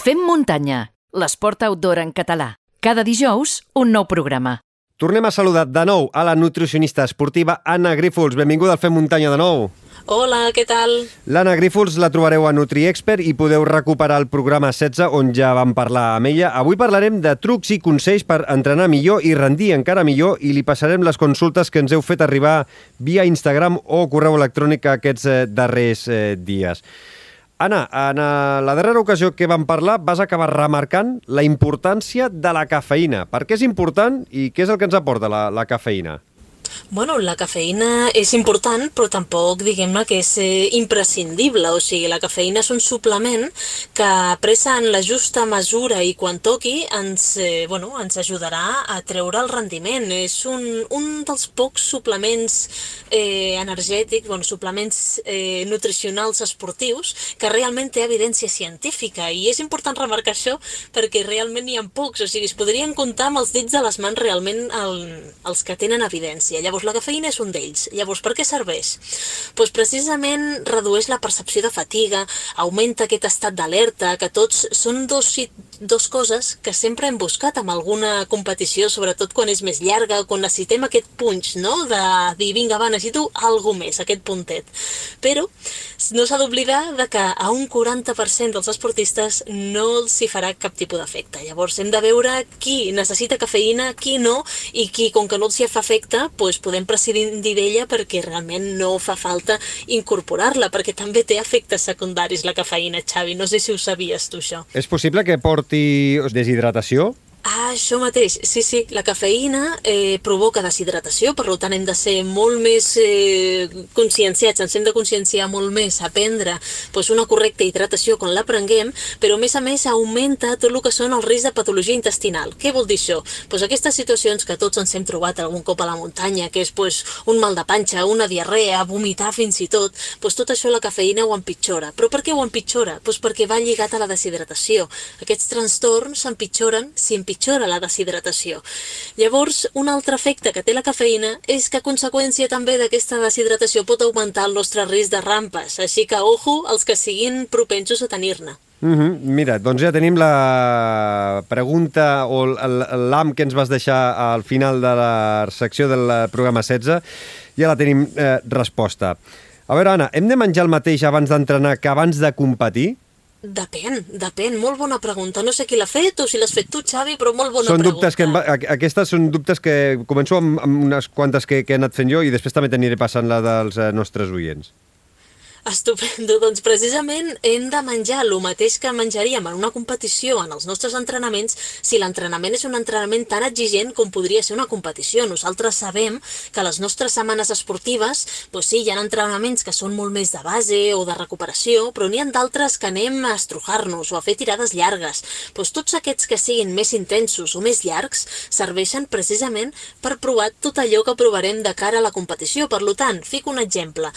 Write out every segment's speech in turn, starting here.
Fem muntanya, l'esport outdoor en català. Cada dijous, un nou programa. Tornem a saludar de nou a la nutricionista esportiva Anna Grífols. Benvinguda al Fem Muntanya de nou. Hola, què tal? L'Anna Grífols la trobareu a NutriExpert i podeu recuperar el programa 16 on ja vam parlar amb ella. Avui parlarem de trucs i consells per entrenar millor i rendir encara millor i li passarem les consultes que ens heu fet arribar via Instagram o correu electrònic aquests eh, darrers eh, dies. Anna, en eh, la darrera ocasió que vam parlar vas acabar remarcant la importància de la cafeïna. Per què és important i què és el que ens aporta la, la cafeïna? Bueno, la cafeïna és important, però tampoc diguem-ne que és eh, imprescindible. O sigui, la cafeïna és un suplement que presa en la justa mesura i quan toqui ens, eh, bueno, ens ajudarà a treure el rendiment. És un, un dels pocs suplements eh, energètics, bueno, suplements eh, nutricionals esportius que realment té evidència científica i és important remarcar això perquè realment n'hi ha pocs, o sigui, es podrien comptar amb els dits de les mans realment el, els que tenen evidència. Llavors, la cafeïna és un d'ells. Llavors, per què serveix? Doncs precisament redueix la percepció de fatiga, augmenta aquest estat d'alerta, que tots són dos, dos coses que sempre hem buscat amb alguna competició, sobretot quan és més llarga, quan necessitem aquest punch, no?, de dir, vinga, va, necessito alguna més, aquest puntet. Però no s'ha d'oblidar de que a un 40% dels esportistes no els hi farà cap tipus d'efecte. Llavors, hem de veure qui necessita cafeïna, qui no, i qui, com que no els hi fa efecte, doncs podem prescindir d'ella perquè realment no fa falta incorporar-la, perquè també té efectes secundaris la cafeïna, Xavi. No sé si ho sabies tu, això. És possible que porti deshidratació? Ah, això mateix. Sí, sí, la cafeïna eh, provoca deshidratació, per tant hem de ser molt més eh, conscienciats, ens hem de conscienciar molt més, aprendre pues, una correcta hidratació quan la prenguem, però a més a més augmenta tot el que són el risc de patologia intestinal. Què vol dir això? Pues, aquestes situacions que tots ens hem trobat algun cop a la muntanya, que és pues, un mal de panxa, una diarrea, vomitar fins i tot, pues, tot això la cafeïna ho empitjora. Però per què ho empitjora? Pues perquè va lligat a la deshidratació. Aquests trastorns s'empitjoren si empitjora la deshidratació. Llavors, un altre efecte que té la cafeïna és que a conseqüència també d'aquesta deshidratació pot augmentar el nostre risc de rampes, així que ojo els que siguin propensos a tenir-ne. Mm -hmm. Mira, doncs ja tenim la pregunta o l'am que ens vas deixar al final de la secció del programa 16. Ja la tenim eh, resposta. A veure, Anna, hem de menjar el mateix abans d'entrenar que abans de competir? Depèn, depèn, molt bona pregunta. No sé qui l'ha fet o si l'has fet tu, Xavi, però molt bona són pregunta. Dubtes que em, aquestes són dubtes que començo amb, amb unes quantes que, que he anat fent jo i després també t'aniré passant la dels eh, nostres oients. Estupendo, doncs precisament hem de menjar el mateix que menjaríem en una competició, en els nostres entrenaments, si l'entrenament és un entrenament tan exigent com podria ser una competició. Nosaltres sabem que les nostres setmanes esportives, doncs sí, hi ha entrenaments que són molt més de base o de recuperació, però n'hi ha d'altres que anem a estrujar-nos o a fer tirades llargues. Doncs tots aquests que siguin més intensos o més llargs serveixen precisament per provar tot allò que provarem de cara a la competició. Per tant, fico un exemple.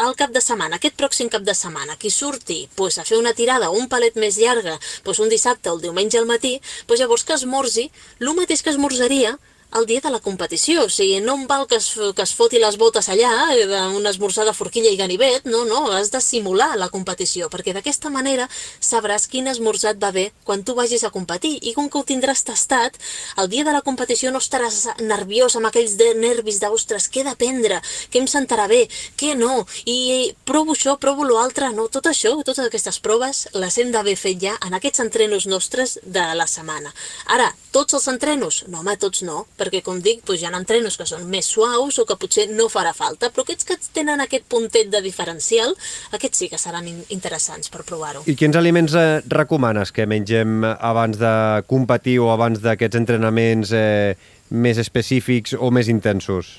Al cap de setmana, aquest pròxim cap de setmana qui surti pues, a fer una tirada un palet més llarga pues, un dissabte o el diumenge al matí, pues, llavors que esmorzi el mateix que esmorzaria el dia de la competició. O sigui, no em val que es, que es foti les botes allà, eh, una esmorzar de forquilla i ganivet, no, no, has de simular la competició, perquè d'aquesta manera sabràs quin esmorzat va bé quan tu vagis a competir. I com que ho tindràs tastat, el dia de la competició no estaràs nerviós amb aquells de nervis d'ostres, què he d'aprendre, què em sentarà bé, què no, i provo això, provo l'altre, no, tot això, totes aquestes proves les hem d'haver fet ja en aquests entrenos nostres de la setmana. Ara, tots els entrenos? No, home, tots no, perquè com dic, doncs hi ha entrenos que són més suaus o que potser no farà falta, però aquests que tenen aquest puntet de diferencial, aquests sí que seran interessants per provar-ho. I quins aliments eh, recomanes que mengem abans de competir o abans d'aquests entrenaments eh, més específics o més intensos?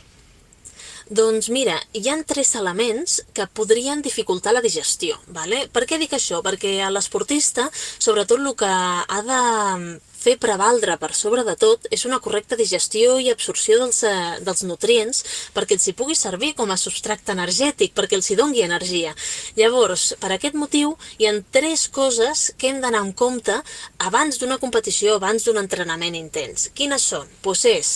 Doncs mira, hi han tres elements que podrien dificultar la digestió. Vale? Per què dic això? Perquè a l'esportista, sobretot el que ha de fer prevaldre per sobre de tot és una correcta digestió i absorció dels, eh, dels nutrients perquè els hi pugui servir com a substracte energètic, perquè els hi dongui energia. Llavors, per aquest motiu, hi ha tres coses que hem d'anar en compte abans d'una competició, abans d'un entrenament intens. Quines són? Doncs és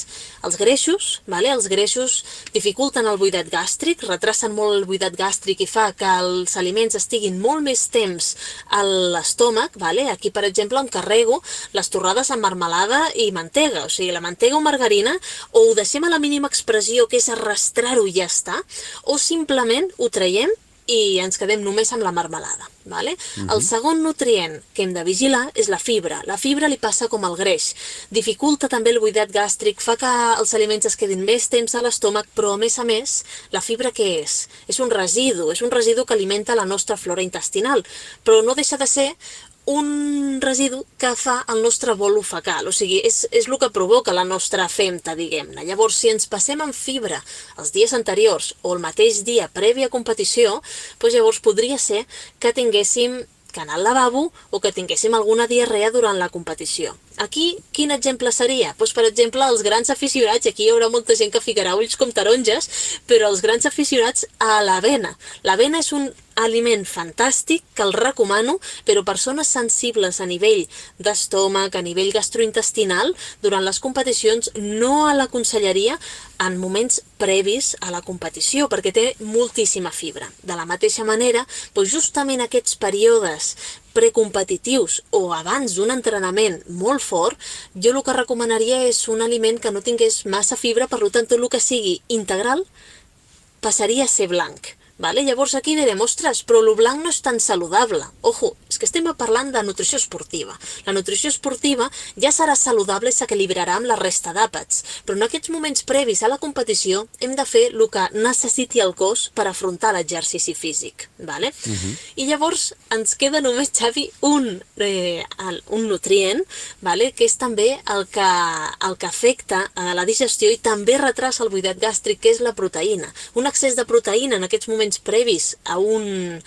els greixos, vale? els greixos dificulten el buidat gàstric, retracen molt el buidat gàstric i fa que els aliments estiguin molt més temps a l'estómac, vale? aquí per exemple em carrego les torrades amb marmelada i mantega, o sigui, la mantega o margarina, o ho deixem a la mínima expressió que és arrastrar-ho i ja està, o simplement ho traiem i ens quedem només amb la marmelada. Vale? Uh -huh. El segon nutrient que hem de vigilar és la fibra. La fibra li passa com el greix. Dificulta també el buidat gàstric, fa que els aliments es quedin més temps a l'estómac, però a més a més, la fibra què és? És un residu, és un residu que alimenta la nostra flora intestinal, però no deixa de ser un residu que fa el nostre bolo fecal, o sigui, és, és el que provoca la nostra femta, diguem-ne. Llavors, si ens passem en fibra els dies anteriors o el mateix dia previ a competició, doncs llavors podria ser que tinguéssim que anar al lavabo o que tinguéssim alguna diarrea durant la competició. Aquí, quin exemple seria? Doncs, per exemple, els grans aficionats, aquí hi haurà molta gent que ficarà ulls com taronges, però els grans aficionats a l'avena. L'avena és un aliment fantàstic que el recomano, però persones sensibles a nivell d'estómac, a nivell gastrointestinal, durant les competicions no a l'aconsellaria en moments previs a la competició, perquè té moltíssima fibra. De la mateixa manera, doncs justament aquests períodes precompetitius o abans d'un entrenament molt fort, jo el que recomanaria és un aliment que no tingués massa fibra, per tant tot el que sigui integral passaria a ser blanc. Vale? Llavors aquí direm, ostres, però el blanc no és tan saludable. Ojo, és que estem parlant de nutrició esportiva. La nutrició esportiva ja serà saludable i s'equilibrarà amb la resta d'àpats, però en aquests moments previs a la competició hem de fer el que necessiti el cos per afrontar l'exercici físic. Vale? Uh -huh. I llavors ens queda només, Xavi, un, eh, un nutrient, vale? que és també el que, el que afecta a la digestió i també retrasa el buidat gàstric, que és la proteïna. Un excés de proteïna en aquests moments moments previs a un,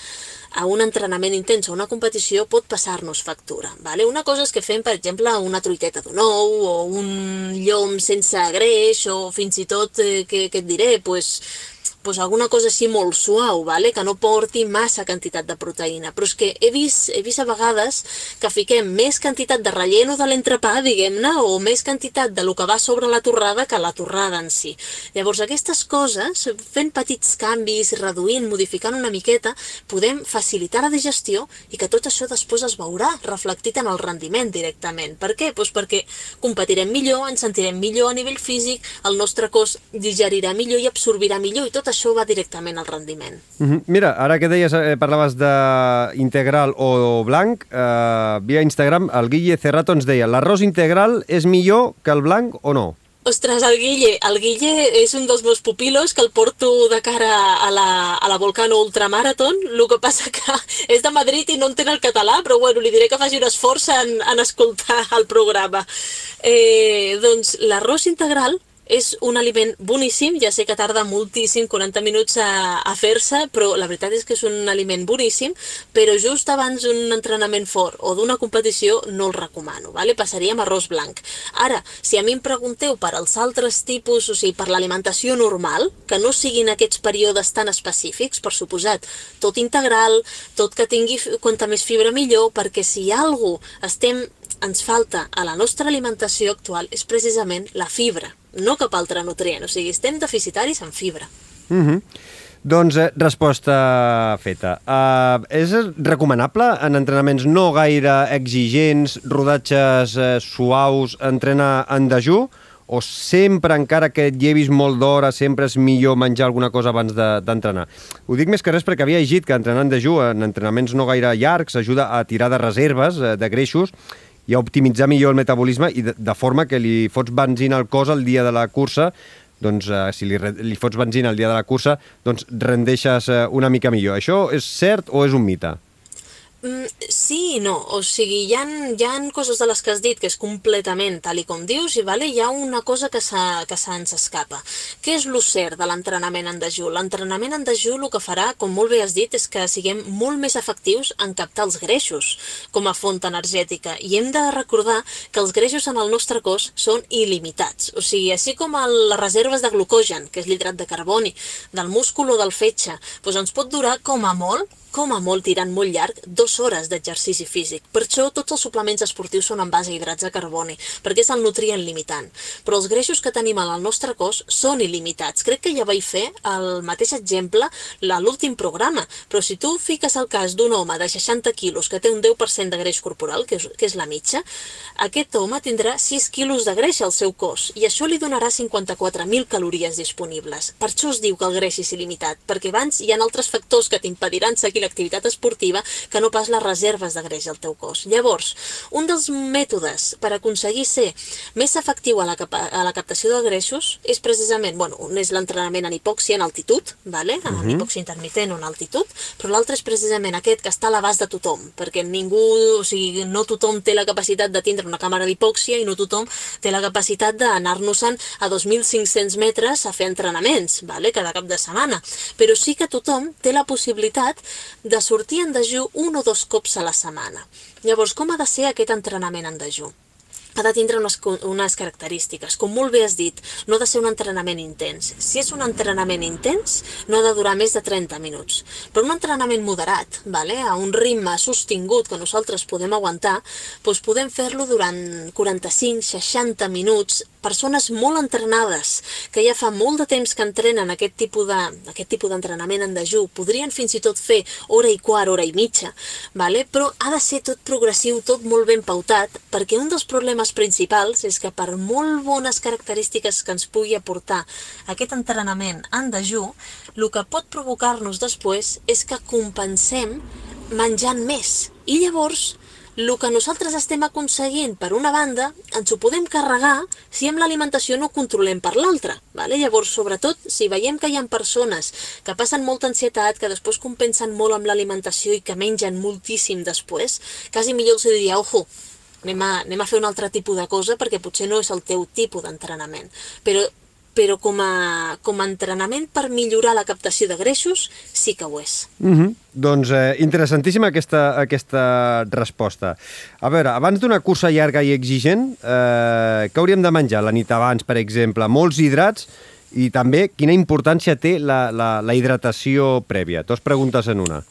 a un entrenament intens o una competició pot passar-nos factura. Vale? Una cosa és que fem, per exemple, una truiteta d'un ou o un llom sense greix o fins i tot, eh, que et diré, pues, pues alguna cosa així molt suau, vale? que no porti massa quantitat de proteïna. Però és que he vist, he vist a vegades que fiquem més quantitat de relleno de l'entrepà, diguem-ne, o més quantitat de lo que va sobre la torrada que la torrada en si. Llavors, aquestes coses, fent petits canvis, reduint, modificant una miqueta, podem facilitar la digestió i que tot això després es veurà reflectit en el rendiment directament. Per què? Pues perquè competirem millor, ens sentirem millor a nivell físic, el nostre cos digerirà millor i absorbirà millor i tot això va directament al rendiment. Mm -hmm. Mira, ara que deies, eh, parlaves d'integral o blanc, eh, via Instagram el Guille Cerrato ens deia l'arròs integral és millor que el blanc o no? Ostres, el Guille, el Guille és un dels meus pupilos que el porto de cara a la, a la Volcano Ultramarathon, el que passa que és de Madrid i no entén el català, però bueno, li diré que faci un esforç en, en escoltar el programa. Eh, doncs l'arròs integral és un aliment boníssim, ja sé que tarda moltíssim, 40 minuts a, a fer-se, però la veritat és que és un aliment boníssim, però just abans d'un entrenament fort o d'una competició no el recomano, vale? passaríem arròs blanc. Ara, si a mi em pregunteu per als altres tipus, o sigui, per l'alimentació normal, que no siguin aquests períodes tan específics, per suposat, tot integral, tot que tingui quanta més fibra millor, perquè si hi ha alguna estem ens falta a la nostra alimentació actual és precisament la fibra no cap altre nutrient. O sigui, estem deficitaris en fibra. Mm -hmm. Doncs eh, resposta feta. Uh, és recomanable en entrenaments no gaire exigents, rodatges eh, suaus, entrenar en dejú? O sempre, encara que et llevis molt d'hora, sempre és millor menjar alguna cosa abans d'entrenar? De, Ho dic més que res perquè havia llegit que entrenar en dejú en entrenaments no gaire llargs ajuda a tirar de reserves, eh, de greixos, i a optimitzar millor el metabolisme i de, de forma que li fots benzina al cos el dia de la cursa doncs eh, si li, li fots benzina el dia de la cursa, doncs rendeixes eh, una mica millor. Això és cert o és un mite? Mm, sí i no, o sigui, hi ha, hi ha coses de les que has dit que és completament tal i com dius i vale, hi ha una cosa que, que se'ns escapa. Què és lo cert de l'entrenament en dejú? L'entrenament en dejú el que farà, com molt bé has dit, és que siguem molt més efectius en captar els greixos com a font energètica i hem de recordar que els greixos en el nostre cos són il·limitats. O sigui, així com el, les reserves de glucogen, que és l'hidrat de carboni, del múscul o del fetge, doncs ens pot durar com a molt com a molt tirant molt llarg, dues hores d'exercici físic. Per això tots els suplements esportius són en base a hidrats de carboni, perquè és el nutrient limitant. Però els greixos que tenim al nostre cos són il·limitats. Crec que ja vaig fer el mateix exemple a l'últim programa, però si tu fiques el cas d'un home de 60 quilos que té un 10% de greix corporal, que és, que és la mitja, aquest home tindrà 6 quilos de greix al seu cos i això li donarà 54.000 calories disponibles. Per això es diu que el greix és il·limitat, perquè abans hi ha altres factors que t'impediran seguir i l'activitat esportiva que no pas les reserves de greix al teu cos. Llavors, un dels mètodes per aconseguir ser més efectiu a la, a la captació de greixos és precisament, bueno, un és l'entrenament en hipòxia en altitud, vale? en uh -huh. hipòxia intermitent o en altitud, però l'altre és precisament aquest que està a l'abast de tothom, perquè ningú, o sigui, no tothom té la capacitat de tindre una càmera d'hipòxia i no tothom té la capacitat d'anar-nos-en a 2.500 metres a fer entrenaments, vale? cada cap de setmana. Però sí que tothom té la possibilitat de sortir en dejú un o dos cops a la setmana. Llavors, com ha de ser aquest entrenament en dejú? ha de tindre unes, unes característiques. Com molt bé has dit, no ha de ser un entrenament intens. Si és un entrenament intens, no ha de durar més de 30 minuts. Però un entrenament moderat, vale? a un ritme sostingut que nosaltres podem aguantar, doncs podem fer-lo durant 45-60 minuts persones molt entrenades, que ja fa molt de temps que entrenen aquest tipus de, aquest tipus d'entrenament en dejú, podrien fins i tot fer hora i quart, hora i mitja, vale? però ha de ser tot progressiu, tot molt ben pautat, perquè un dels problemes principals és que per molt bones característiques que ens pugui aportar aquest entrenament en dejú, el que pot provocar-nos després és que compensem menjant més. I llavors el que nosaltres estem aconseguint per una banda, ens ho podem carregar si amb l'alimentació no ho controlem per l'altra. Vale? Llavors, sobretot, si veiem que hi ha persones que passen molta ansietat, que després compensen molt amb l'alimentació i que mengen moltíssim després, quasi millor els diria, ojo, anem a, anem a fer un altre tipus de cosa perquè potser no és el teu tipus d'entrenament. Però però com a, com a entrenament per millorar la captació de greixos sí que ho és. Mm -hmm. Doncs eh, interessantíssima aquesta, aquesta resposta. A veure, abans d'una cursa llarga i exigent, eh, què hauríem de menjar la nit abans, per exemple? Molts hidrats i també quina importància té la, la, la hidratació prèvia? Dos preguntes en una.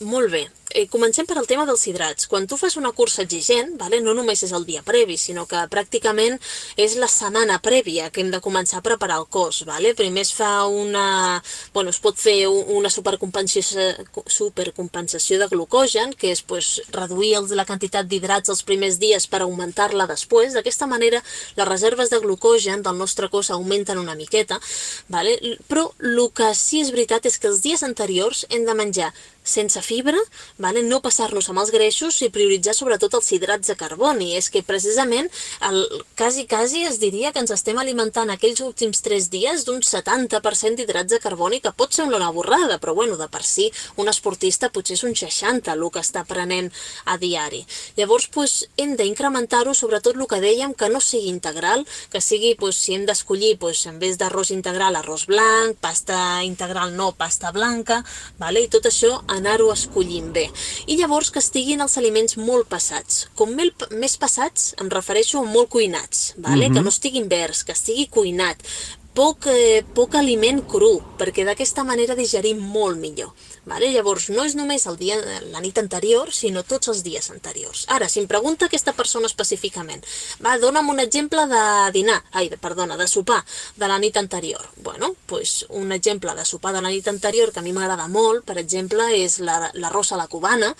Molt bé eh, comencem per al tema dels hidrats. Quan tu fas una cursa exigent, vale, no només és el dia previ, sinó que pràcticament és la setmana prèvia que hem de començar a preparar el cos. Vale? Primer es fa una... Bueno, es pot fer una supercompensació, supercompensació de glucogen, que és pues, reduir la quantitat d'hidrats els primers dies per augmentar-la després. D'aquesta manera, les reserves de glucogen del nostre cos augmenten una miqueta, vale? però el que sí és veritat és que els dies anteriors hem de menjar sense fibra, vale? no passar-nos amb els greixos i prioritzar sobretot els hidrats de carboni. És que precisament el, quasi, quasi es diria que ens estem alimentant aquells últims 3 dies d'un 70% d'hidrats de carboni, que pot ser una borrada, però bueno, de per si un esportista potser és un 60 el que està prenent a diari. Llavors, pues, hem d'incrementar-ho, sobretot el que dèiem, que no sigui integral, que sigui, pues, si hem d'escollir, pues, en vez d'arròs integral, arròs blanc, pasta integral no, pasta blanca, vale? i tot això anar-ho escollint bé. I llavors que estiguin els aliments molt passats. Com més passats em refereixo a molt cuinats, vale? Mm -hmm. que no estiguin verds, que estigui cuinat, poc, eh, poc aliment cru, perquè d'aquesta manera digerim molt millor. Vale? Llavors, no és només el dia, la nit anterior, sinó tots els dies anteriors. Ara, si em pregunta aquesta persona específicament, va, dona'm un exemple de dinar, ai, perdona, de sopar de la nit anterior. Bueno, pues un exemple de sopar de la nit anterior que a mi m'agrada molt, per exemple, és l'arròs la, a la cubana,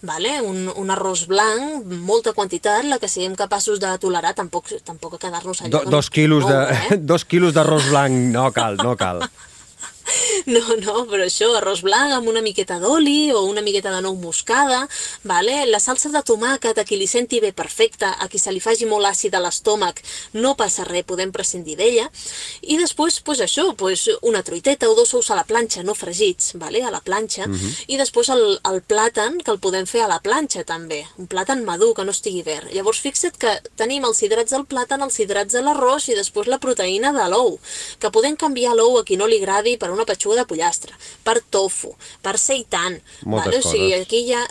vale? un, un arròs blanc, molta quantitat, la que siguem capaços de tolerar, tampoc, tampoc quedar-nos allò... Do, dos quilos de, eh? dos quilos d'arròs blanc, no cal, no cal. No, no, però això, arròs blanc amb una miqueta d'oli o una miqueta de nou moscada, vale? la salsa de tomàquet, a qui li senti bé perfecta, a qui se li faci molt àcid a l'estómac, no passa res, podem prescindir d'ella. I després, pues això, pues una truiteta o dos ous a la planxa, no fregits, vale? a la planxa. Uh -huh. I després el, el plàtan, que el podem fer a la planxa també, un plàtan madur, que no estigui verd. Llavors fixa't que tenim els hidrats del plàtan, els hidrats de l'arròs i després la proteïna de l'ou, que podem canviar l'ou a qui no li agradi per una petxuga de pollastre, per tofu, per seitan. Vale? O sigui, coses. aquí hi ha,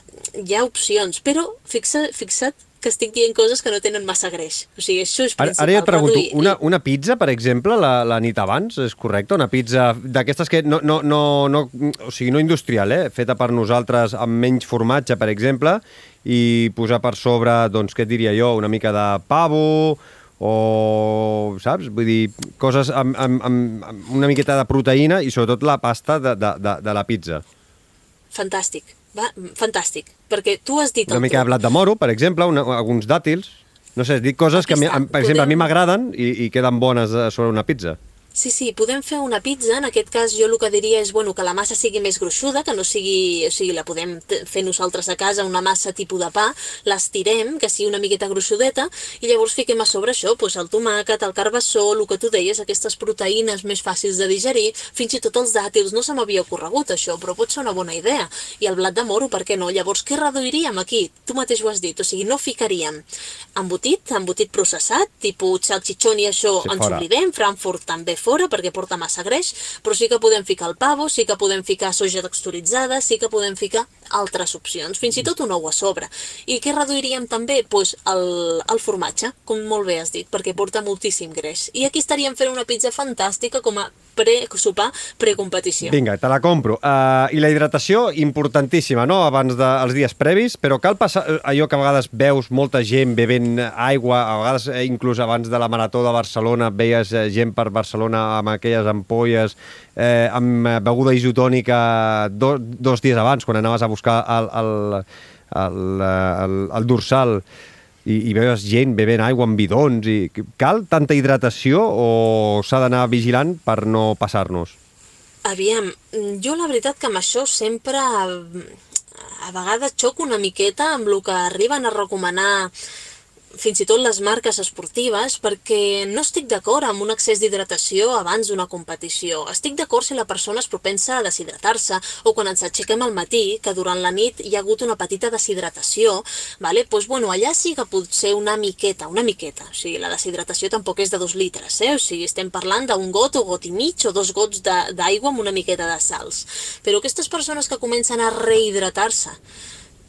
hi ha opcions, però fixa, fixa't que estic dient coses que no tenen massa greix. O sigui, això és Ara, principal. ara ja et pregunto, reduir- una, una pizza, per exemple, la, la nit abans, és correcte? Una pizza d'aquestes que no, no, no, no, o sigui, no industrial, eh? feta per nosaltres amb menys formatge, per exemple, i posar per sobre, doncs, què diria jo, una mica de pavo o, saps? Vull dir, coses amb, amb, amb, una miqueta de proteïna i sobretot la pasta de, de, de, de la pizza. Fantàstic, va? Fantàstic. Perquè tu has dit Una mica de blat de moro, per exemple, una, alguns dàtils... No sé, dic coses que, a mi, Aquí està, per exemple, a mi podem- m'agraden i, i queden bones eh, sobre una pizza. Sí, sí, podem fer una pizza, en aquest cas jo el que diria és bueno, que la massa sigui més gruixuda, que no sigui, o sigui, la podem fer nosaltres a casa, una massa tipus de pa, l'estirem, que sigui una miqueta gruixudeta, i llavors fiquem a sobre això, doncs el tomàquet, el carbassó, el que tu deies, aquestes proteïnes més fàcils de digerir, fins i tot els dàtils, no se m'havia ocorregut això, però pot ser una bona idea. I el blat de moro, per què no? Llavors, què reduiríem aquí? Tu mateix ho has dit, o sigui, no ficaríem embotit, embotit processat, tipus salchichón i això Sí, ens oblidem, Frankfurt també fora perquè porta massa greix, però sí que podem ficar el pavo, sí que podem ficar soja texturitzada, sí que podem ficar altres opcions, fins i tot un ou a sobre. I què reduiríem també? Pues el, el formatge, com molt bé has dit, perquè porta moltíssim greix. I aquí estaríem fent una pizza fantàstica com a pre sopar precompetició. Vinga, te la compro. Uh, I la hidratació, importantíssima, no?, abans dels dies previs, però cal passar eh, allò que a vegades veus molta gent bevent aigua, a vegades eh, inclús abans de la Marató de Barcelona veies eh, gent per Barcelona amb aquelles ampolles eh, amb beguda isotònica do, dos dies abans, quan anaves a buscar el, el, el, eh, el, el dorsal i, i veus gent bevent aigua en bidons. I... Cal tanta hidratació o s'ha d'anar vigilant per no passar-nos? Aviam, jo la veritat que amb això sempre a vegades xoco una miqueta amb el que arriben a recomanar fins i tot les marques esportives perquè no estic d'acord amb un excés d'hidratació abans d'una competició. Estic d'acord si la persona és propensa a deshidratar-se o quan ens aixequem al matí, que durant la nit hi ha hagut una petita deshidratació, vale? pues, bueno, allà sí que pot ser una miqueta, una miqueta. O sigui, la deshidratació tampoc és de dos litres, eh? o sigui, estem parlant d'un got o got i mig o dos gots d'aigua amb una miqueta de sals. Però aquestes persones que comencen a rehidratar-se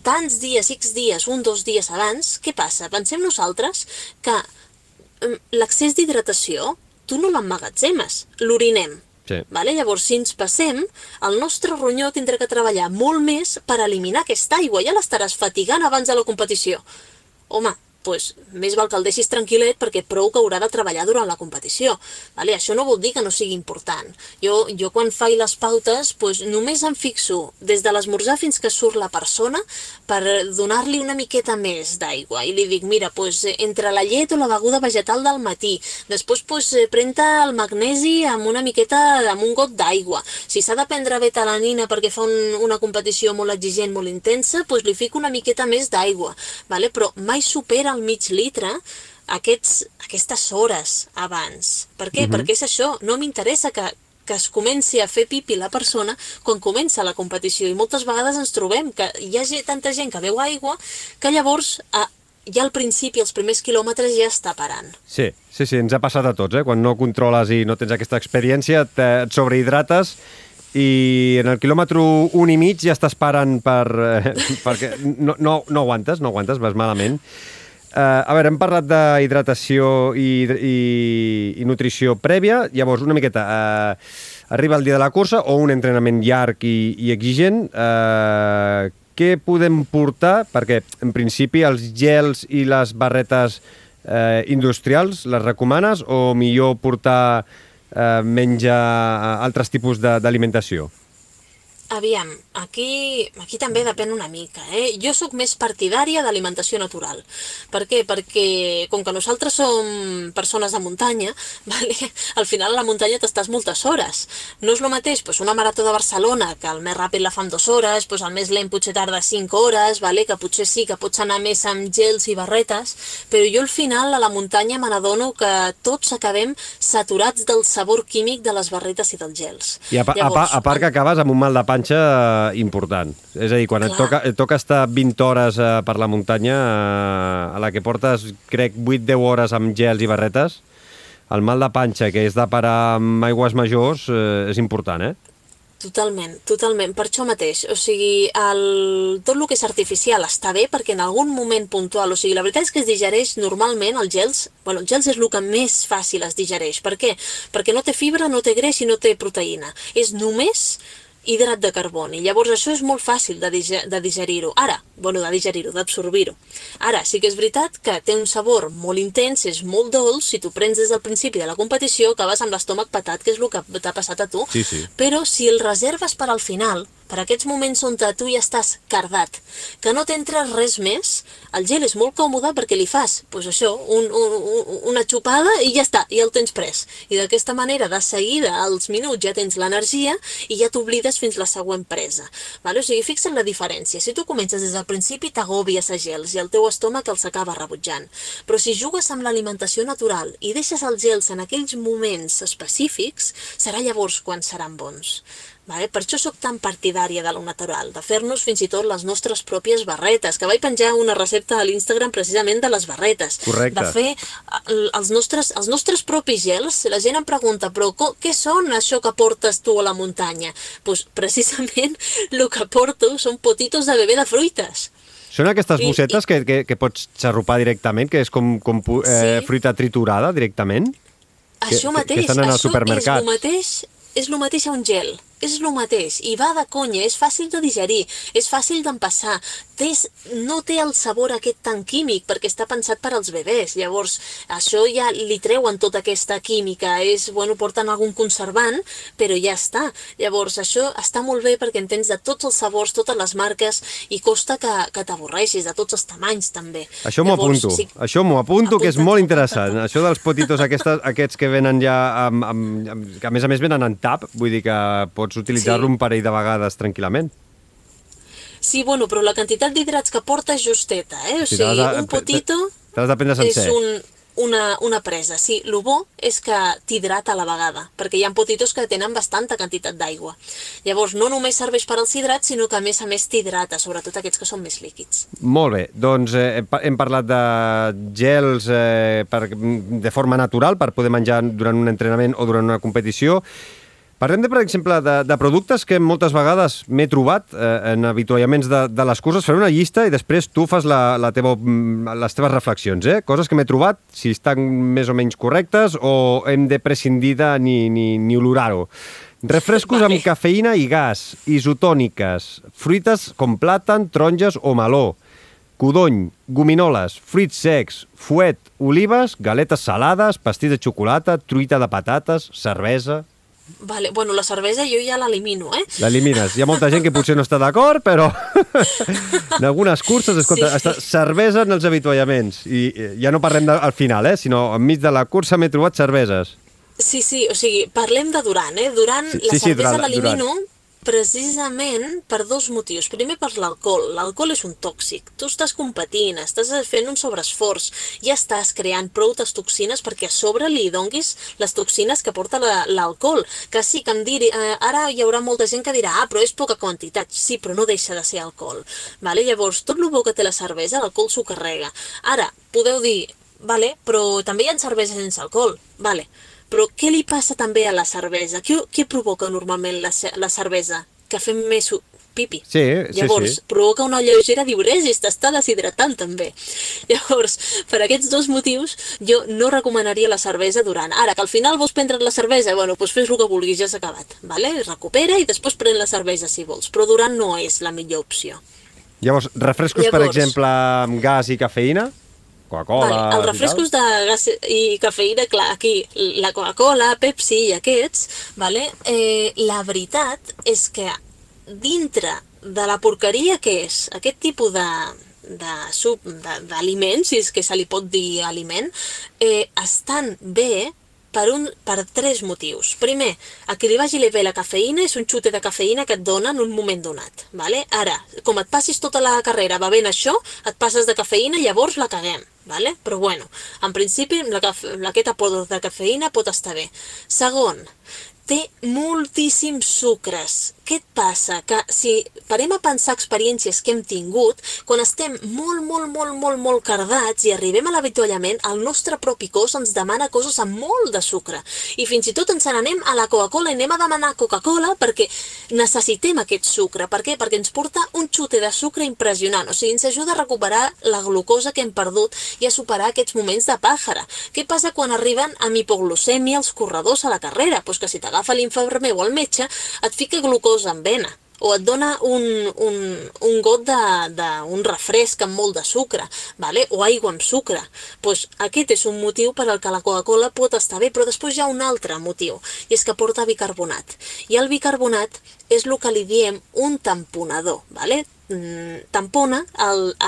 tants dies, x dies, un, dos dies abans, què passa? Pensem nosaltres que mm, l'excés d'hidratació tu no l'emmagatzemes, l'orinem. Sí. Vale? Llavors, si ens passem, el nostre ronyó tindrà que treballar molt més per eliminar aquesta aigua. Ja l'estaràs fatigant abans de la competició. Home, pues, més val que el deixis tranquil·let perquè prou que haurà de treballar durant la competició. Vale? Això no vol dir que no sigui important. Jo, jo quan faig les pautes pues, només em fixo des de l'esmorzar fins que surt la persona per donar-li una miqueta més d'aigua i li dic, mira, pues, entre la llet o la beguda vegetal del matí, després pues, pren-te el magnesi amb una miqueta, amb un got d'aigua. Si s'ha de prendre betalanina perquè fa un, una competició molt exigent, molt intensa, pues, li fico una miqueta més d'aigua, vale? però mai supera el mig litre aquests, aquestes hores abans. Per què? Perquè és això, no m'interessa que, que es comenci a fer pipi la persona quan comença la competició i moltes vegades ens trobem que hi ha tanta gent que beu aigua que llavors a, ja al principi, els primers quilòmetres ja està parant. Sí, sí, sí, ens ha passat a tots, eh? Quan no controles i no tens aquesta experiència, et, et sobrehidrates i en el quilòmetre un i mig ja estàs parant per, eh, perquè no, no, no aguantes, no aguantes, vas malament. Uh, a veure, hem parlat d'hidratació i, i, i nutrició prèvia, llavors una miqueta, uh, arriba el dia de la cursa o un entrenament llarg i, i exigent, uh, què podem portar? Perquè, en principi, els gels i les barretes eh, industrials les recomanes o millor portar eh, menja altres tipus d'alimentació? Aviam, aquí, aquí també depèn una mica. Eh? Jo sóc més partidària d'alimentació natural. Per què? Perquè com que nosaltres som persones de muntanya, vale? al final a la muntanya t'estàs moltes hores. No és el mateix pues, una marató de Barcelona, que el més ràpid la fa en dues hores, pues, el més lent potser tarda 5 hores, vale? que potser sí que pots anar més amb gels i barretes, però jo al final a la muntanya me n'adono que tots acabem saturats del sabor químic de les barretes i dels gels. I a, Llavors, a, a, a part que acabes amb un mal de panxa eh, important. És a dir, quan et toca, et toca estar 20 hores eh, per la muntanya, eh, a la que portes, crec, 8-10 hores amb gels i barretes, el mal de panxa, que és de parar amb aigües majors, eh, és important, eh? Totalment, totalment, per això mateix. O sigui, el, tot el que és artificial està bé perquè en algun moment puntual, o sigui, la veritat és que es digereix normalment els gels, bueno, els gels és el que més fàcil es digereix. Per què? Perquè no té fibra, no té greix i no té proteïna. És només hidrat de carboni. Llavors això és molt fàcil de, diger de digerir-ho. Ara, bueno, de digerir-ho, d'absorbir-ho. Ara, sí que és veritat que té un sabor molt intens, és molt dolç, si tu prens des del principi de la competició, acabes amb l'estómac patat, que és el que t'ha passat a tu. Sí, sí. Però si el reserves per al final, per aquests moments on tu ja estàs cardat, que no t'entra res més, el gel és molt còmode perquè li fas, pues això, un, un, una xupada i ja està, i el tens pres. I d'aquesta manera, de seguida, als minuts ja tens l'energia i ja t'oblides fins la següent presa. Vale? O sigui, fixa't la diferència. Si tu comences des del principi, t'agobies a gels i el teu estómac els acaba rebutjant. Però si jugues amb l'alimentació natural i deixes els gels en aquells moments específics, serà llavors quan seran bons. Vale? Per això sóc tan partidària de lo natural, de fer-nos fins i tot les nostres pròpies barretes, que vaig penjar una recepta a l'Instagram precisament de les barretes. Correcte. De fer els nostres, els nostres propis gels. La gent em pregunta, però què són això que portes tu a la muntanya? Doncs pues, precisament el que porto són potitos de bebè de fruites. Són aquestes bossetes I, que, que, que pots xarrupar directament, que és com, com eh, sí. fruita triturada directament? Això que, mateix, que estan en el això supermercat. és el mateix, és el mateix a un gel és el mateix, i va de conya, és fàcil de digerir, és fàcil d'empassar, no té el sabor aquest tan químic perquè està pensat per als bebès, llavors això ja li treuen tota aquesta química, és, bueno, porten algun conservant, però ja està. Llavors això està molt bé perquè entens de tots els sabors, totes les marques, i costa que, que t'avorreixis, de tots els tamanys també. Això m'ho apunto, sí, això m'ho apunto, apunta, que és molt interessant. Apunta. Això dels potitos aquestes, aquests que venen ja, amb, amb, amb, que a més a més venen en tap, vull dir que pots pots utilitzar-lo sí. un parell de vegades tranquil·lament. Sí, bueno, però la quantitat d'hidrats que porta és justeta, eh? O sí, sigui, de, un potito te de prendre sencer. és un, una, una presa. Sí, el bo és que t'hidrata a la vegada, perquè hi ha potitos que tenen bastanta quantitat d'aigua. Llavors, no només serveix per als hidrats, sinó que a més a més t'hidrata, sobretot aquests que són més líquids. Molt bé, doncs eh, hem parlat de gels eh, per, de forma natural per poder menjar durant un entrenament o durant una competició Parlem, de, per exemple, de, de productes que moltes vegades m'he trobat eh, en avituallaments de, de les curses. Faré una llista i després tu fas la, la teva, mm, les teves reflexions. Eh? Coses que m'he trobat, si estan més o menys correctes o hem de prescindir de ni, ni, ni olorar-ho. Refrescos vale. amb cafeïna i gas, isotòniques, fruites com plàtan, taronges o meló, codony, gominoles, fruits secs, fuet, olives, galetes salades, pastís de xocolata, truita de patates, cervesa, Vale, bueno, la cervesa jo ja l'elimino, eh? L'elimines. Hi ha molta gent que potser no està d'acord, però en algunes curses, escolta, sí. està cervesa en els avituallaments. I ja no parlem de, al final, eh? Sinó enmig de la cursa m'he trobat cerveses. Sí, sí, o sigui, parlem de Durant, eh? Durant, sí, la sí, cervesa sí, l'elimino, precisament per dos motius. Primer per l'alcohol. L'alcohol és un tòxic. Tu estàs competint, estàs fent un sobreesforç, ja estàs creant prou toxines perquè a sobre li donguis les toxines que porta l'alcohol. Que sí, que em diri, eh, ara hi haurà molta gent que dirà, ah, però és poca quantitat. Sí, però no deixa de ser alcohol. Vale? Llavors, tot el bo que té la cervesa, l'alcohol s'ho carrega. Ara, podeu dir, vale, però també hi ha cerveses sense alcohol. Vale, però què li passa també a la cervesa? Què, què provoca normalment la, la cervesa? Que fem més pipi. Sí, Llavors, sí, sí. provoca una lleugera diuresis, t'està deshidratant també. Llavors, per aquests dos motius, jo no recomanaria la cervesa durant. Ara, que al final vols prendre la cervesa, bueno, doncs fes el que vulguis, ja s'ha acabat. Vale? Recupera i després pren la cervesa si vols, però durant no és la millor opció. Llavors, refrescos, Llavors, per exemple, amb gas i cafeïna? Coca-Cola... Vale, els refrescos de gas i cafeïna, clar, aquí, la Coca-Cola, Pepsi i aquests, vale? eh, la veritat és que dintre de la porqueria que és aquest tipus de, de de- d'aliment, si és que se li pot dir aliment, eh, estan bé per, un, per tres motius. Primer, a qui li vagi bé la cafeïna és un xute de cafeïna que et dona en un moment donat. Vale? Ara, com et passis tota la carrera bevent això, et passes de cafeïna i llavors la caguem. Vale? Però bueno, en principi la, aquest aport de cafeïna pot estar bé. Segon, té moltíssims sucres. Què et passa? Que si parem a pensar experiències que hem tingut, quan estem molt, molt, molt, molt, molt cardats i arribem a l'avituallament, el nostre propi cos ens demana coses amb molt de sucre. I fins i tot ens n'anem a la Coca-Cola i anem a demanar Coca-Cola perquè necessitem aquest sucre. Per què? Perquè ens porta un xute de sucre impressionant. O sigui, ens ajuda a recuperar la glucosa que hem perdut i a superar aquests moments de pàjara. Què passa quan arriben amb hipoglucèmia els corredors a la carrera? Pues que si t'agafa l'infermer o el metge, et fica glucosa en vena o et dona un, un, un got d'un refresc amb molt de sucre, vale? o aigua amb sucre. Pues aquest és un motiu per al que la Coca-Cola pot estar bé, però després hi ha un altre motiu, i és que porta bicarbonat. I el bicarbonat és el que li diem un tamponador, vale? Mm, tampona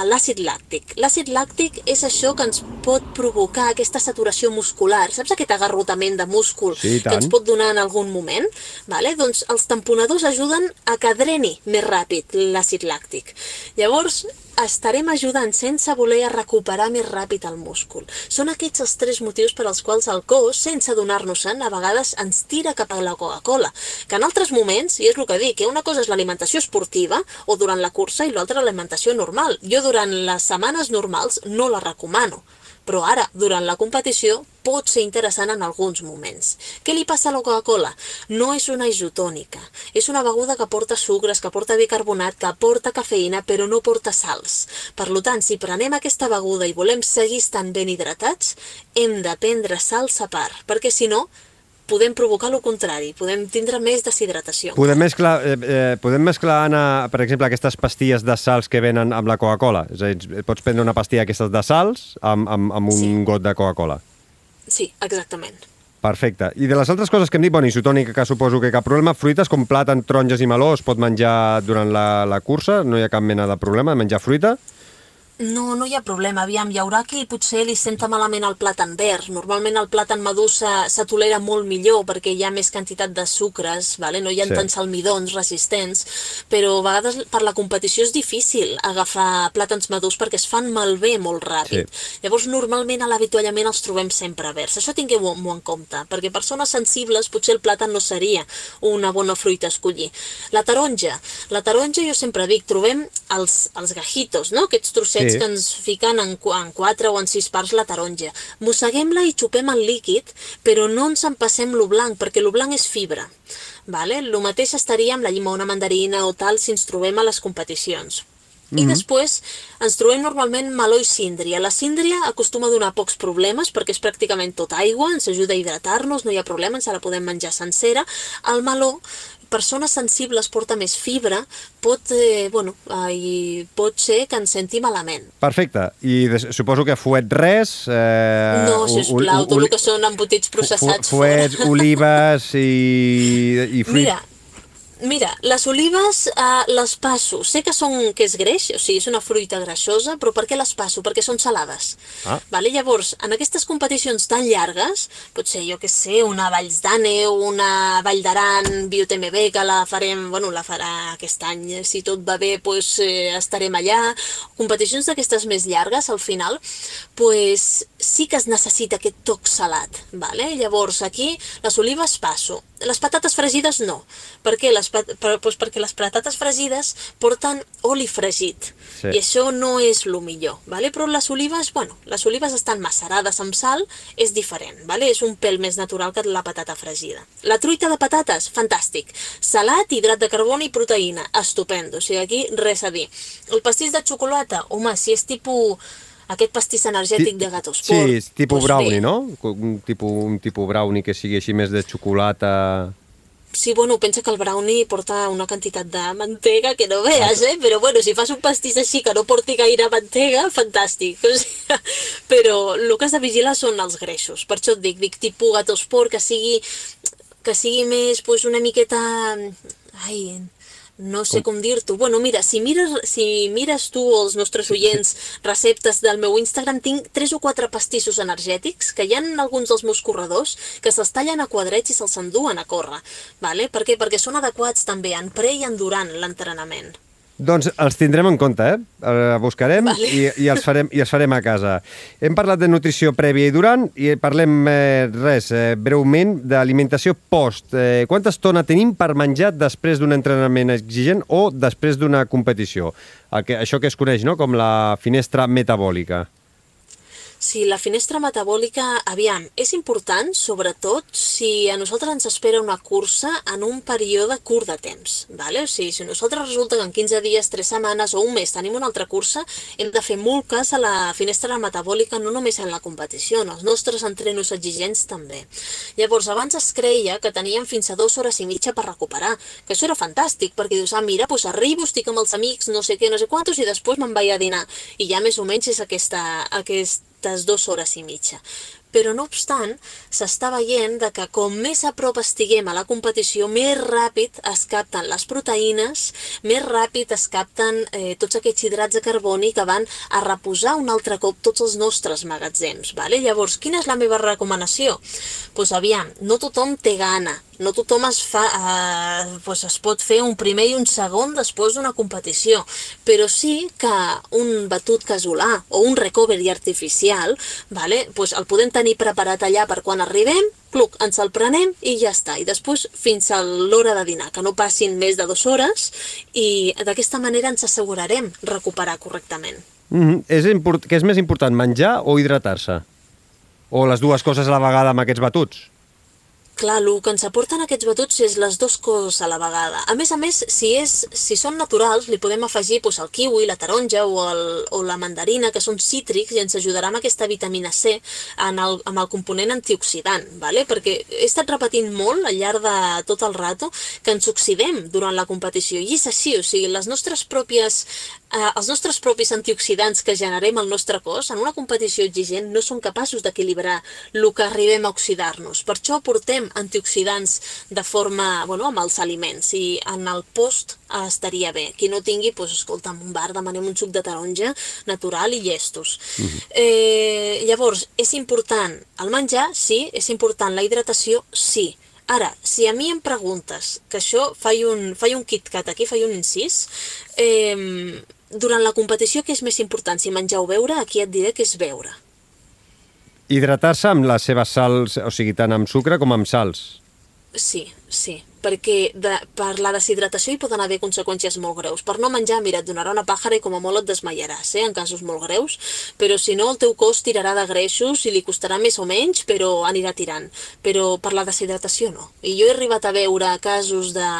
l'àcid làctic. L'àcid làctic és això que ens pot provocar aquesta saturació muscular. Saps aquest agarrotament de múscul Sí, que ens pot donar en algun moment? Vale? Doncs els tamponadors ajuden a que dreni més ràpid l'àcid làctic. Llavors, estarem ajudant sense voler a recuperar més ràpid el múscul. Són aquests els tres motius per als quals el cos, sense donar-nos-en, a vegades ens tira cap a la Coca-Cola. Que en altres moments, i és el que dic, que una cosa és l'alimentació esportiva o durant la cursa i l'altra l'alimentació normal. Jo durant les setmanes normals no la recomano però ara, durant la competició, pot ser interessant en alguns moments. Què li passa a la Coca-Cola? No és una isotònica. És una beguda que porta sucres, que porta bicarbonat, que porta cafeïna, però no porta sals. Per tant, si prenem aquesta beguda i volem seguir estant ben hidratats, hem de prendre sals a part, perquè si no, podem provocar el contrari, podem tindre més deshidratació. Podem mesclar, eh, eh, podem mesclar Anna, per exemple, aquestes pastilles de sals que venen amb la Coca-Cola? És a dir, pots prendre una pastilla d'aquestes de sals amb, amb, amb un Sí. got de Coca-Cola? Sí, exactament. Perfecte. I de les altres coses que hem dit, bueno, isotònica, que suposo que cap problema, fruites com plàtan, taronges i meló es pot menjar durant la, la cursa, no hi ha cap mena de problema, menjar fruita? No, no hi ha problema. Aviam, hi haurà qui potser li senta malament el plàtan verd. Normalment el plàtan madur se, se tolera molt millor perquè hi ha més quantitat de sucres, vale? no hi ha Sí. tants almidons resistents, però a vegades per la competició és difícil agafar plàtans madurs perquè es fan malbé molt ràpid. Sí. Llavors, normalment a l'avituallament els trobem sempre verds. Això tingueu-ho en compte, perquè persones sensibles potser el plàtan no seria una bona fruita a escollir. La taronja. La taronja, jo sempre dic, trobem els, els gajitos, no? aquests trossets Sí. Que ens fiquen en, en quatre o en sis parts la taronja. Mosseguem-la i xupem el líquid, però no ens en passem lo blanc, perquè lo blanc és fibra. Vale? Lo mateix estaria amb la llimona mandarina o tal si ens trobem a les competicions. I després ens trobem normalment meló i síndria. La síndria acostuma a donar pocs problemes perquè és pràcticament tot aigua, ens ajuda a hidratar-nos, no hi ha problema, ens la podem menjar sencera. El meló, persones sensibles porta més fibra, pot, eh, bueno, eh, i pot ser que ens senti malament. Perfecte. I de, suposo que fuet res... Eh, no, sisplau, tot el que són embotits processats fu- Fuets, fora. olives i, i fruit. Mira, mira, les olives eh, les passo. Sé que, són, que és greix, o sigui, és una fruita greixosa, però per què les passo? Perquè són salades. Ah. Vale? Llavors, en aquestes competicions tan llargues, potser, jo que sé, una Valls d'Àneu, una Vall d'Aran, BioTMB, que la farem, bueno, la farà aquest any, si tot va bé, pues, eh, estarem allà. Competicions d'aquestes més llargues, al final, pues, sí que es necessita aquest toc salat, vale? Llavors, aquí, les olives passo. Les patates fregides no. Per què? Les, pat per, pues perquè les patates fregides porten oli fregit. Sí. I això no és el millor, vale? però les olives, bueno, les olives estan macerades amb sal, és diferent, vale? és un pèl més natural que la patata fregida. La truita de patates, fantàstic. Salat, hidrat de carboni i proteïna, estupendo, o sigui, aquí res a dir. El pastís de xocolata, home, si és tipus aquest pastís energètic de gato Sí, sport. és tipus doncs brownie, bé. no? Un tipus, un tipus brownie que sigui així més de xocolata... Sí, bueno, pensa que el brownie porta una quantitat de mantega que no veas, eh? Però bueno, si fas un pastís així que no porti gaire mantega, fantàstic. O sigui, però el que has de vigilar són els greixos. Per això et dic, dic tipus gatosport, que sigui, que sigui més, pues, una miqueta... Ai, no sé com, com dir-t'ho. Bueno, mira, si mires, si mires tu els nostres oients receptes del meu Instagram, tinc tres o quatre pastissos energètics que hi ha alguns dels meus corredors que se'ls tallen a quadrets i se'ls enduen a córrer. Vale? Per què? Perquè són adequats també en pre i en durant l'entrenament. Doncs els tindrem en compte, eh? Buscarem vale. i, i, els farem, i els farem a casa. Hem parlat de nutrició prèvia i durant i parlem, eh, res, eh, breument, d'alimentació post. Eh, quanta estona tenim per menjar després d'un entrenament exigent o després d'una competició? El que, això que es coneix no? com la finestra metabòlica. Sí, la finestra metabòlica, aviam, és important, sobretot, si a nosaltres ens espera una cursa en un període curt de temps, ¿vale? O sigui, si nosaltres resulta que en 15 dies, 3 setmanes o un mes tenim una altra cursa, hem de fer molt cas a la finestra metabòlica, no només en la competició, en els nostres entrenos exigents també. Llavors, abans es creia que teníem fins a dues hores i mitja per recuperar, que això era fantàstic, perquè dius, ah, mira, doncs arribo, estic amb els amics, no sé què, no sé quantos, i després me'n vaig a dinar. I ja més o menys és aquesta, aquest aquestes dues hores i mitja. Però no obstant, s'està veient de que com més a prop estiguem a la competició, més ràpid es capten les proteïnes, més ràpid es capten eh, tots aquests hidrats de carboni que van a reposar un altre cop tots els nostres magatzems. Vale? Llavors, quina és la meva recomanació? Doncs pues, aviam, no tothom té gana no tothom es, fa, eh, pues es pot fer un primer i un segon després d'una competició, però sí que un batut casolà o un recovery artificial, vale, pues el podem tenir preparat allà per quan arribem, cluc, ens el prenem i ja està. I després fins a l'hora de dinar, que no passin més de dues hores i d'aquesta manera ens assegurarem recuperar correctament. Mm -hmm. és import... Què és més important, menjar o hidratar-se? O les dues coses a la vegada amb aquests batuts? Clar, el que ens aporten aquests batuts és les dues coses a la vegada. A més a més, si, és, si són naturals, li podem afegir doncs, el kiwi, la taronja o, el, o la mandarina, que són cítrics, i ens ajudarà amb aquesta vitamina C en el, amb el component antioxidant, ¿vale? perquè he estat repetint molt al llarg de tot el rato que ens oxidem durant la competició, i és així, o sigui, les nostres pròpies eh, els nostres propis antioxidants que generem al nostre cos en una competició exigent no són capaços d'equilibrar el que arribem a oxidar-nos. Per això portem antioxidants de forma, bueno, amb els aliments i en el post eh, estaria bé. Qui no tingui, doncs, escolta, en un bar demanem un suc de taronja natural i llestos. Mm -hmm. eh, llavors, és important el menjar? Sí. És important la hidratació? Sí. Ara, si a mi em preguntes, que això faig un, faig un KitKat aquí, faig un incís, eh, durant la competició què és més important, si menjar o beure, aquí et diré que és beure. Hidratar-se amb les seves sals, o sigui, tant amb sucre com amb sals. Sí, sí perquè de, per la deshidratació hi poden haver conseqüències molt greus. Per no menjar, mira, et donarà una pàjara i com a molt et desmaiaràs, eh, en casos molt greus, però si no el teu cos tirarà de greixos i li costarà més o menys, però anirà tirant. Però per la deshidratació no. I jo he arribat a veure casos de,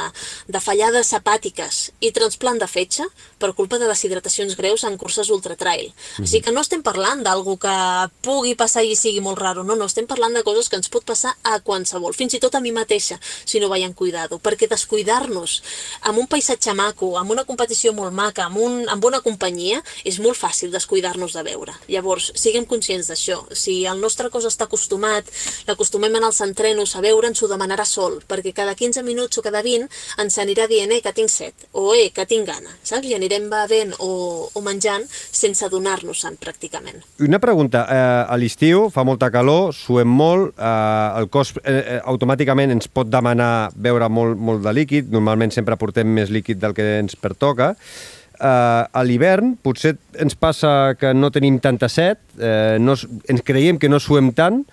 de fallades hepàtiques i transplant de fetge per culpa de deshidratacions greus en curses ultratrail. Mm -hmm. Sigui que no estem parlant d'algú que pugui passar i sigui molt raro, no, no, estem parlant de coses que ens pot passar a qualsevol, fins i tot a mi mateixa, si no vaig en cuidar cuidado, perquè descuidar-nos amb un paisatge maco, amb una competició molt maca, amb, un, amb bona companyia, és molt fàcil descuidar-nos de veure. Llavors, siguem conscients d'això. Si el nostre cos està acostumat, l'acostumem en els entrenos a veure, ens ho demanarà sol, perquè cada 15 minuts o cada 20 ens anirà dient, eh, que tinc set, o eh, que tinc gana, saps? I anirem bevent o, o menjant sense adonar-nos-en, pràcticament. Una pregunta, eh, a l'estiu fa molta calor, suem molt, eh, el cos eh, eh automàticament ens pot demanar veure beure molt, molt de líquid, normalment sempre portem més líquid del que ens pertoca. Uh, a l'hivern potser ens passa que no tenim tanta set, uh, no, ens creiem que no suem tant,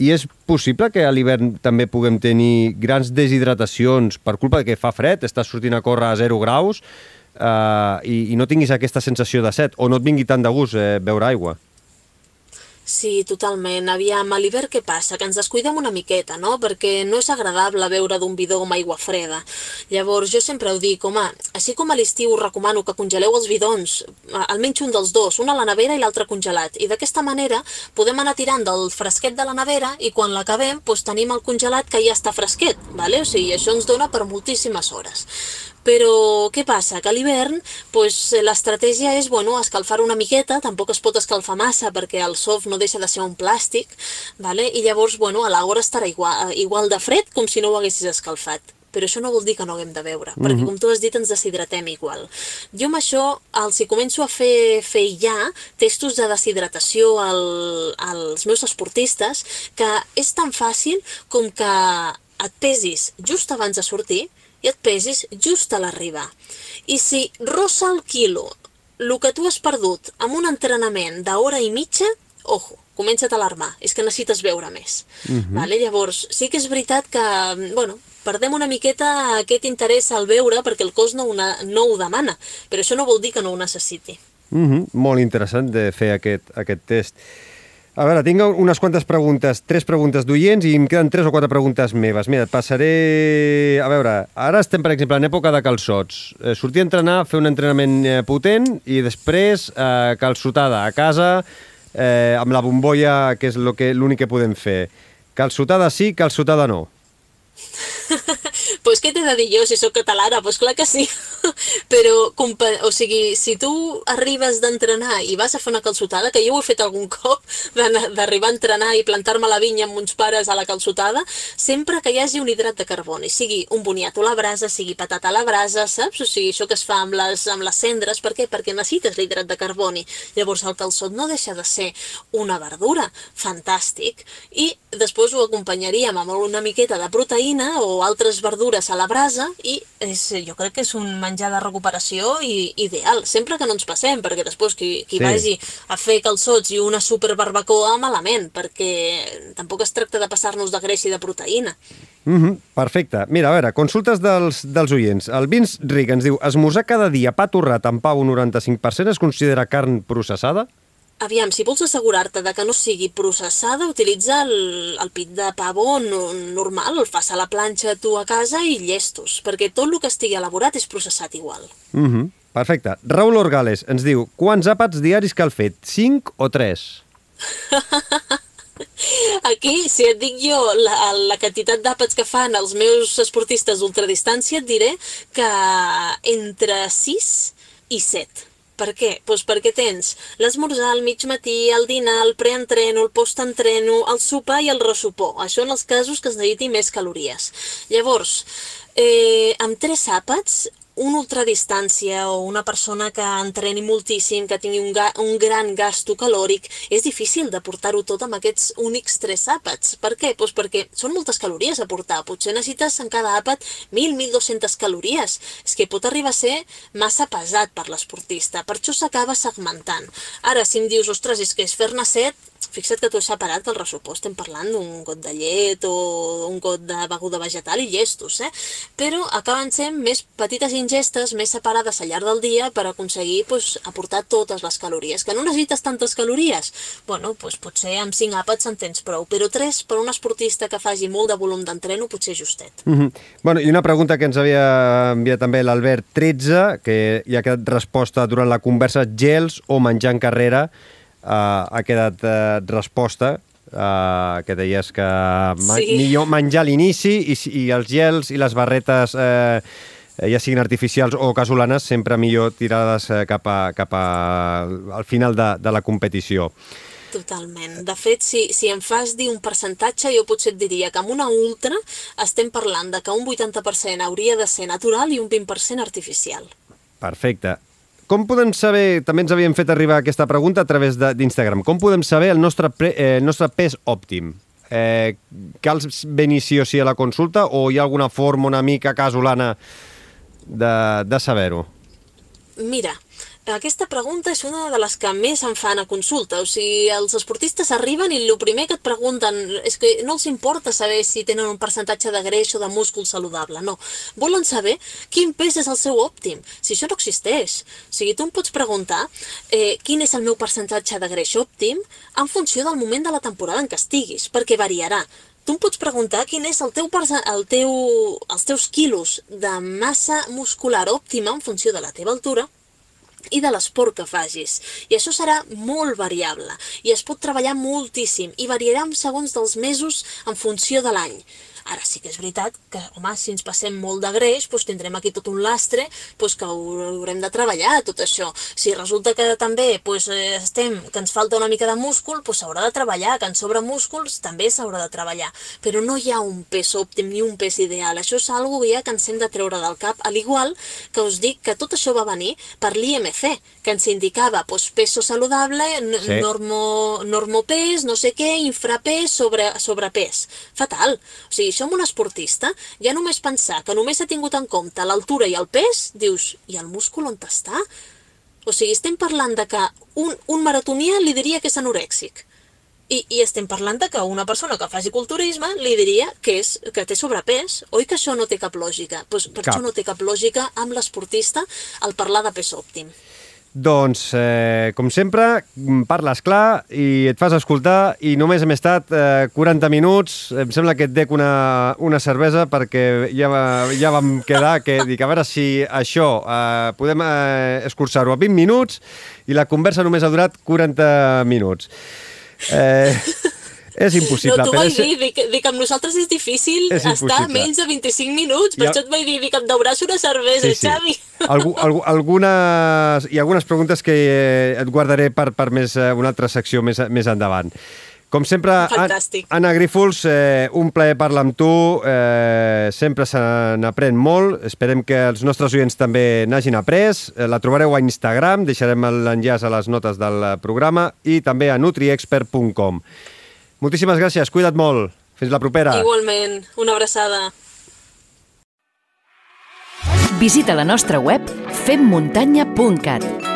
i és possible que a l'hivern també puguem tenir grans deshidratacions per culpa de que fa fred, estàs sortint a córrer a 0 graus uh, i, i no tinguis aquesta sensació de set o no et vingui tant de gust eh, beure aigua. Sí, totalment. Aviam, a l'hivern què passa? Que ens descuidem una miqueta, no? Perquè no és agradable beure d'un bidó amb aigua freda. Llavors, jo sempre ho dic, home, així com a l'estiu us recomano que congeleu els bidons, almenys un dels dos, un a la nevera i l'altre congelat. I d'aquesta manera podem anar tirant del fresquet de la nevera i quan l'acabem doncs, tenim el congelat que ja està fresquet, ¿vale? o sigui, això ens dona per moltíssimes hores. Però què passa? Que a l'hivern pues, l'estratègia és bueno, escalfar una miqueta, tampoc es pot escalfar massa perquè el soft no deixa de ser un plàstic, vale? i llavors bueno, a l'hora estarà igual, igual de fred com si no ho haguessis escalfat però això no vol dir que no haguem de beure, perquè com tu has dit ens deshidratem igual. Jo amb això els hi començo a fer, fer ja testos de deshidratació al, als meus esportistes que és tan fàcil com que et pesis just abans de sortir i et pesis just a l'arribar. I si rossa el quilo el que tu has perdut amb un entrenament d'hora i mitja, ojo, comença't a alarmar, és que necessites veure més. Uh -huh. vale? Llavors, sí que és veritat que, bueno, perdem una miqueta aquest interès al veure perquè el cos no, una, no ho demana, però això no vol dir que no ho necessiti. Uh -huh. Molt interessant de fer aquest, aquest test. A veure, tinc unes quantes preguntes, tres preguntes d'oients i em queden tres o quatre preguntes meves. Mira, et passaré... A veure, ara estem, per exemple, en època de calçots. Eh, sortir a entrenar, fer un entrenament eh, potent i després eh, calçotada a casa eh, amb la bombolla, que és l'únic que, que podem fer. Calçotada sí, calçotada no. pues què t'he de dir jo si sóc catalana? Pues clar que sí. Però, o sigui, si tu arribes d'entrenar i vas a fer una calçotada, que jo ho he fet algun cop, d'arribar a entrenar i plantar-me la vinya amb uns pares a la calçotada, sempre que hi hagi un hidrat de carboni, sigui un boniato a la brasa, sigui patata a la brasa, saps? O sigui, això que es fa amb les, amb les cendres, per què? Perquè necessites l'hidrat de carboni. Llavors el calçot no deixa de ser una verdura, fantàstic, i després ho acompanyaríem amb una miqueta de proteïna o altres verdures a la brasa i és, jo crec que és un menjar de recuperació i, ideal, sempre que no ens passem, perquè després qui, qui sí. vagi a fer calçots i una super barbacoa, malament, perquè tampoc es tracta de passar-nos de greix i de proteïna. Mm -hmm, perfecte. Mira, a veure, consultes dels, dels oients. El Vins Ric ens diu, esmorzar cada dia pa torrat amb pa un 95% es considera carn processada? Aviam, si vols assegurar-te de que no sigui processada, utilitza el, el pit de pavo no, normal, el fas a la planxa tu a casa i llestos, perquè tot el que estigui elaborat és processat igual. Mm -hmm. Perfecte. Raül Orgales ens diu, quants àpats diaris cal fet, 5 o 3? Aquí, si et dic jo la, la quantitat d'àpats que fan els meus esportistes d'ultradistància, et diré que entre 6 i 7. Per què? Pues perquè tens l'esmorzar, el mig matí, el dinar, el preentreno, el postentreno, el sopar i el ressupor. Això en els casos que es necessiti més calories. Llavors, eh, amb tres àpats una ultradistància o una persona que entreni moltíssim, que tingui un, ga un gran gasto calòric, és difícil de portar-ho tot amb aquests únics tres àpats. Per què? Pues perquè són moltes calories a portar. Potser necessites en cada àpat 1.000-1.200 calories. És que pot arribar a ser massa pesat per l'esportista. Per això s'acaba segmentant. Ara, si em dius, ostres, és que és fer-ne set, fixa't que tu has separat que el ressupor estem parlant d'un got de llet o un got de beguda vegetal i llestos, eh? Però acaben sent més petites ingestes, més separades al llarg del dia per aconseguir pues, aportar totes les calories. Que no necessites tantes calories? Bueno, pues, potser amb 5 àpats en tens prou, però 3 per un esportista que faci molt de volum d'entreno potser justet. Mm -hmm. bueno, I una pregunta que ens havia enviat també l'Albert 13, que hi ha quedat resposta durant la conversa, gels o menjar en carrera, ha quedat uh, resposta uh, que deies que sí. millor menjar a l'inici i, i els gels i les barretes uh, ja siguin artificials o casolanes, sempre millor tirades cap, a, cap a, al final de, de la competició. Totalment. De fet, si, si em fas dir un percentatge, jo potser et diria que amb una ultra estem parlant de que un 80% hauria de ser natural i un 20% artificial. Perfecte. Com podem saber, també ens havíem fet arribar aquesta pregunta a través d'Instagram, com podem saber el nostre, pre, eh, el nostre pes òptim? Eh, cal venir sí o sí a la consulta o hi ha alguna forma una mica casolana de, de saber-ho? Mira, aquesta pregunta és una de les que més em fan a consulta. O sigui, els esportistes arriben i el primer que et pregunten és que no els importa saber si tenen un percentatge de greix o de múscul saludable, no. Volen saber quin pes és el seu òptim, si això no existeix. O sigui, tu em pots preguntar eh, quin és el meu percentatge de greix òptim en funció del moment de la temporada en què estiguis, perquè variarà tu em pots preguntar quin és el teu, el teu, els teus quilos de massa muscular òptima en funció de la teva altura i de l'esport que facis. I això serà molt variable i es pot treballar moltíssim i variarà segons dels mesos en funció de l'any. Ara sí que és veritat que, home, si ens passem molt de greix, doncs tindrem aquí tot un lastre doncs que haurem de treballar, tot això. Si resulta que també doncs, estem, que ens falta una mica de múscul, doncs s'haurà de treballar, que ens sobra músculs també s'haurà de treballar. Però no hi ha un pes òptim ni un pes ideal. Això és algo ja que ens hem de treure del cap, al igual que us dic que tot això va venir per l'IMC, que ens indicava doncs, peso saludable, sí. normo, normopès, no sé què, infrapès, sobre, sobrepès. Fatal. O sigui, amb un esportista, ja només pensar que només ha tingut en compte l'altura i el pes, dius, i el múscul on està? O sigui, estem parlant de que un, un maratonià li diria que és anorèxic. I, I estem parlant de que una persona que faci culturisme li diria que, és, que té sobrepès. Oi que això no té cap lògica? Pues per cap. això no té cap lògica amb l'esportista al parlar de pes òptim. Doncs, eh, com sempre, parles clar i et fas escoltar i només hem estat eh, 40 minuts. Em sembla que et dec una, una cervesa perquè ja, ja vam quedar que dic, a veure si això eh, podem eh, escurçar-ho a 20 minuts i la conversa només ha durat 40 minuts. Eh, és impossible. No, tu vaig dir, dic, dic, amb nosaltres és difícil és estar menys de 25 minuts, per això et vaig dir, dic, em deuràs una cervesa, sí, sí. Xavi. Algu, algu, algunes, hi ha algunes preguntes que et guardaré per, per més, eh, una altra secció més, més endavant. Com sempre, Fantàstic. Anna Grífols, eh, un plaer parlar amb tu, eh, sempre se n'aprèn molt, esperem que els nostres oients també n'hagin après, eh, la trobareu a Instagram, deixarem l'enllaç a les notes del programa i també a nutriexpert.com. Moltíssimes gràcies, cuida't molt. Fins la propera. Igualment, una abraçada. Visita la nostra web femmuntanya.cat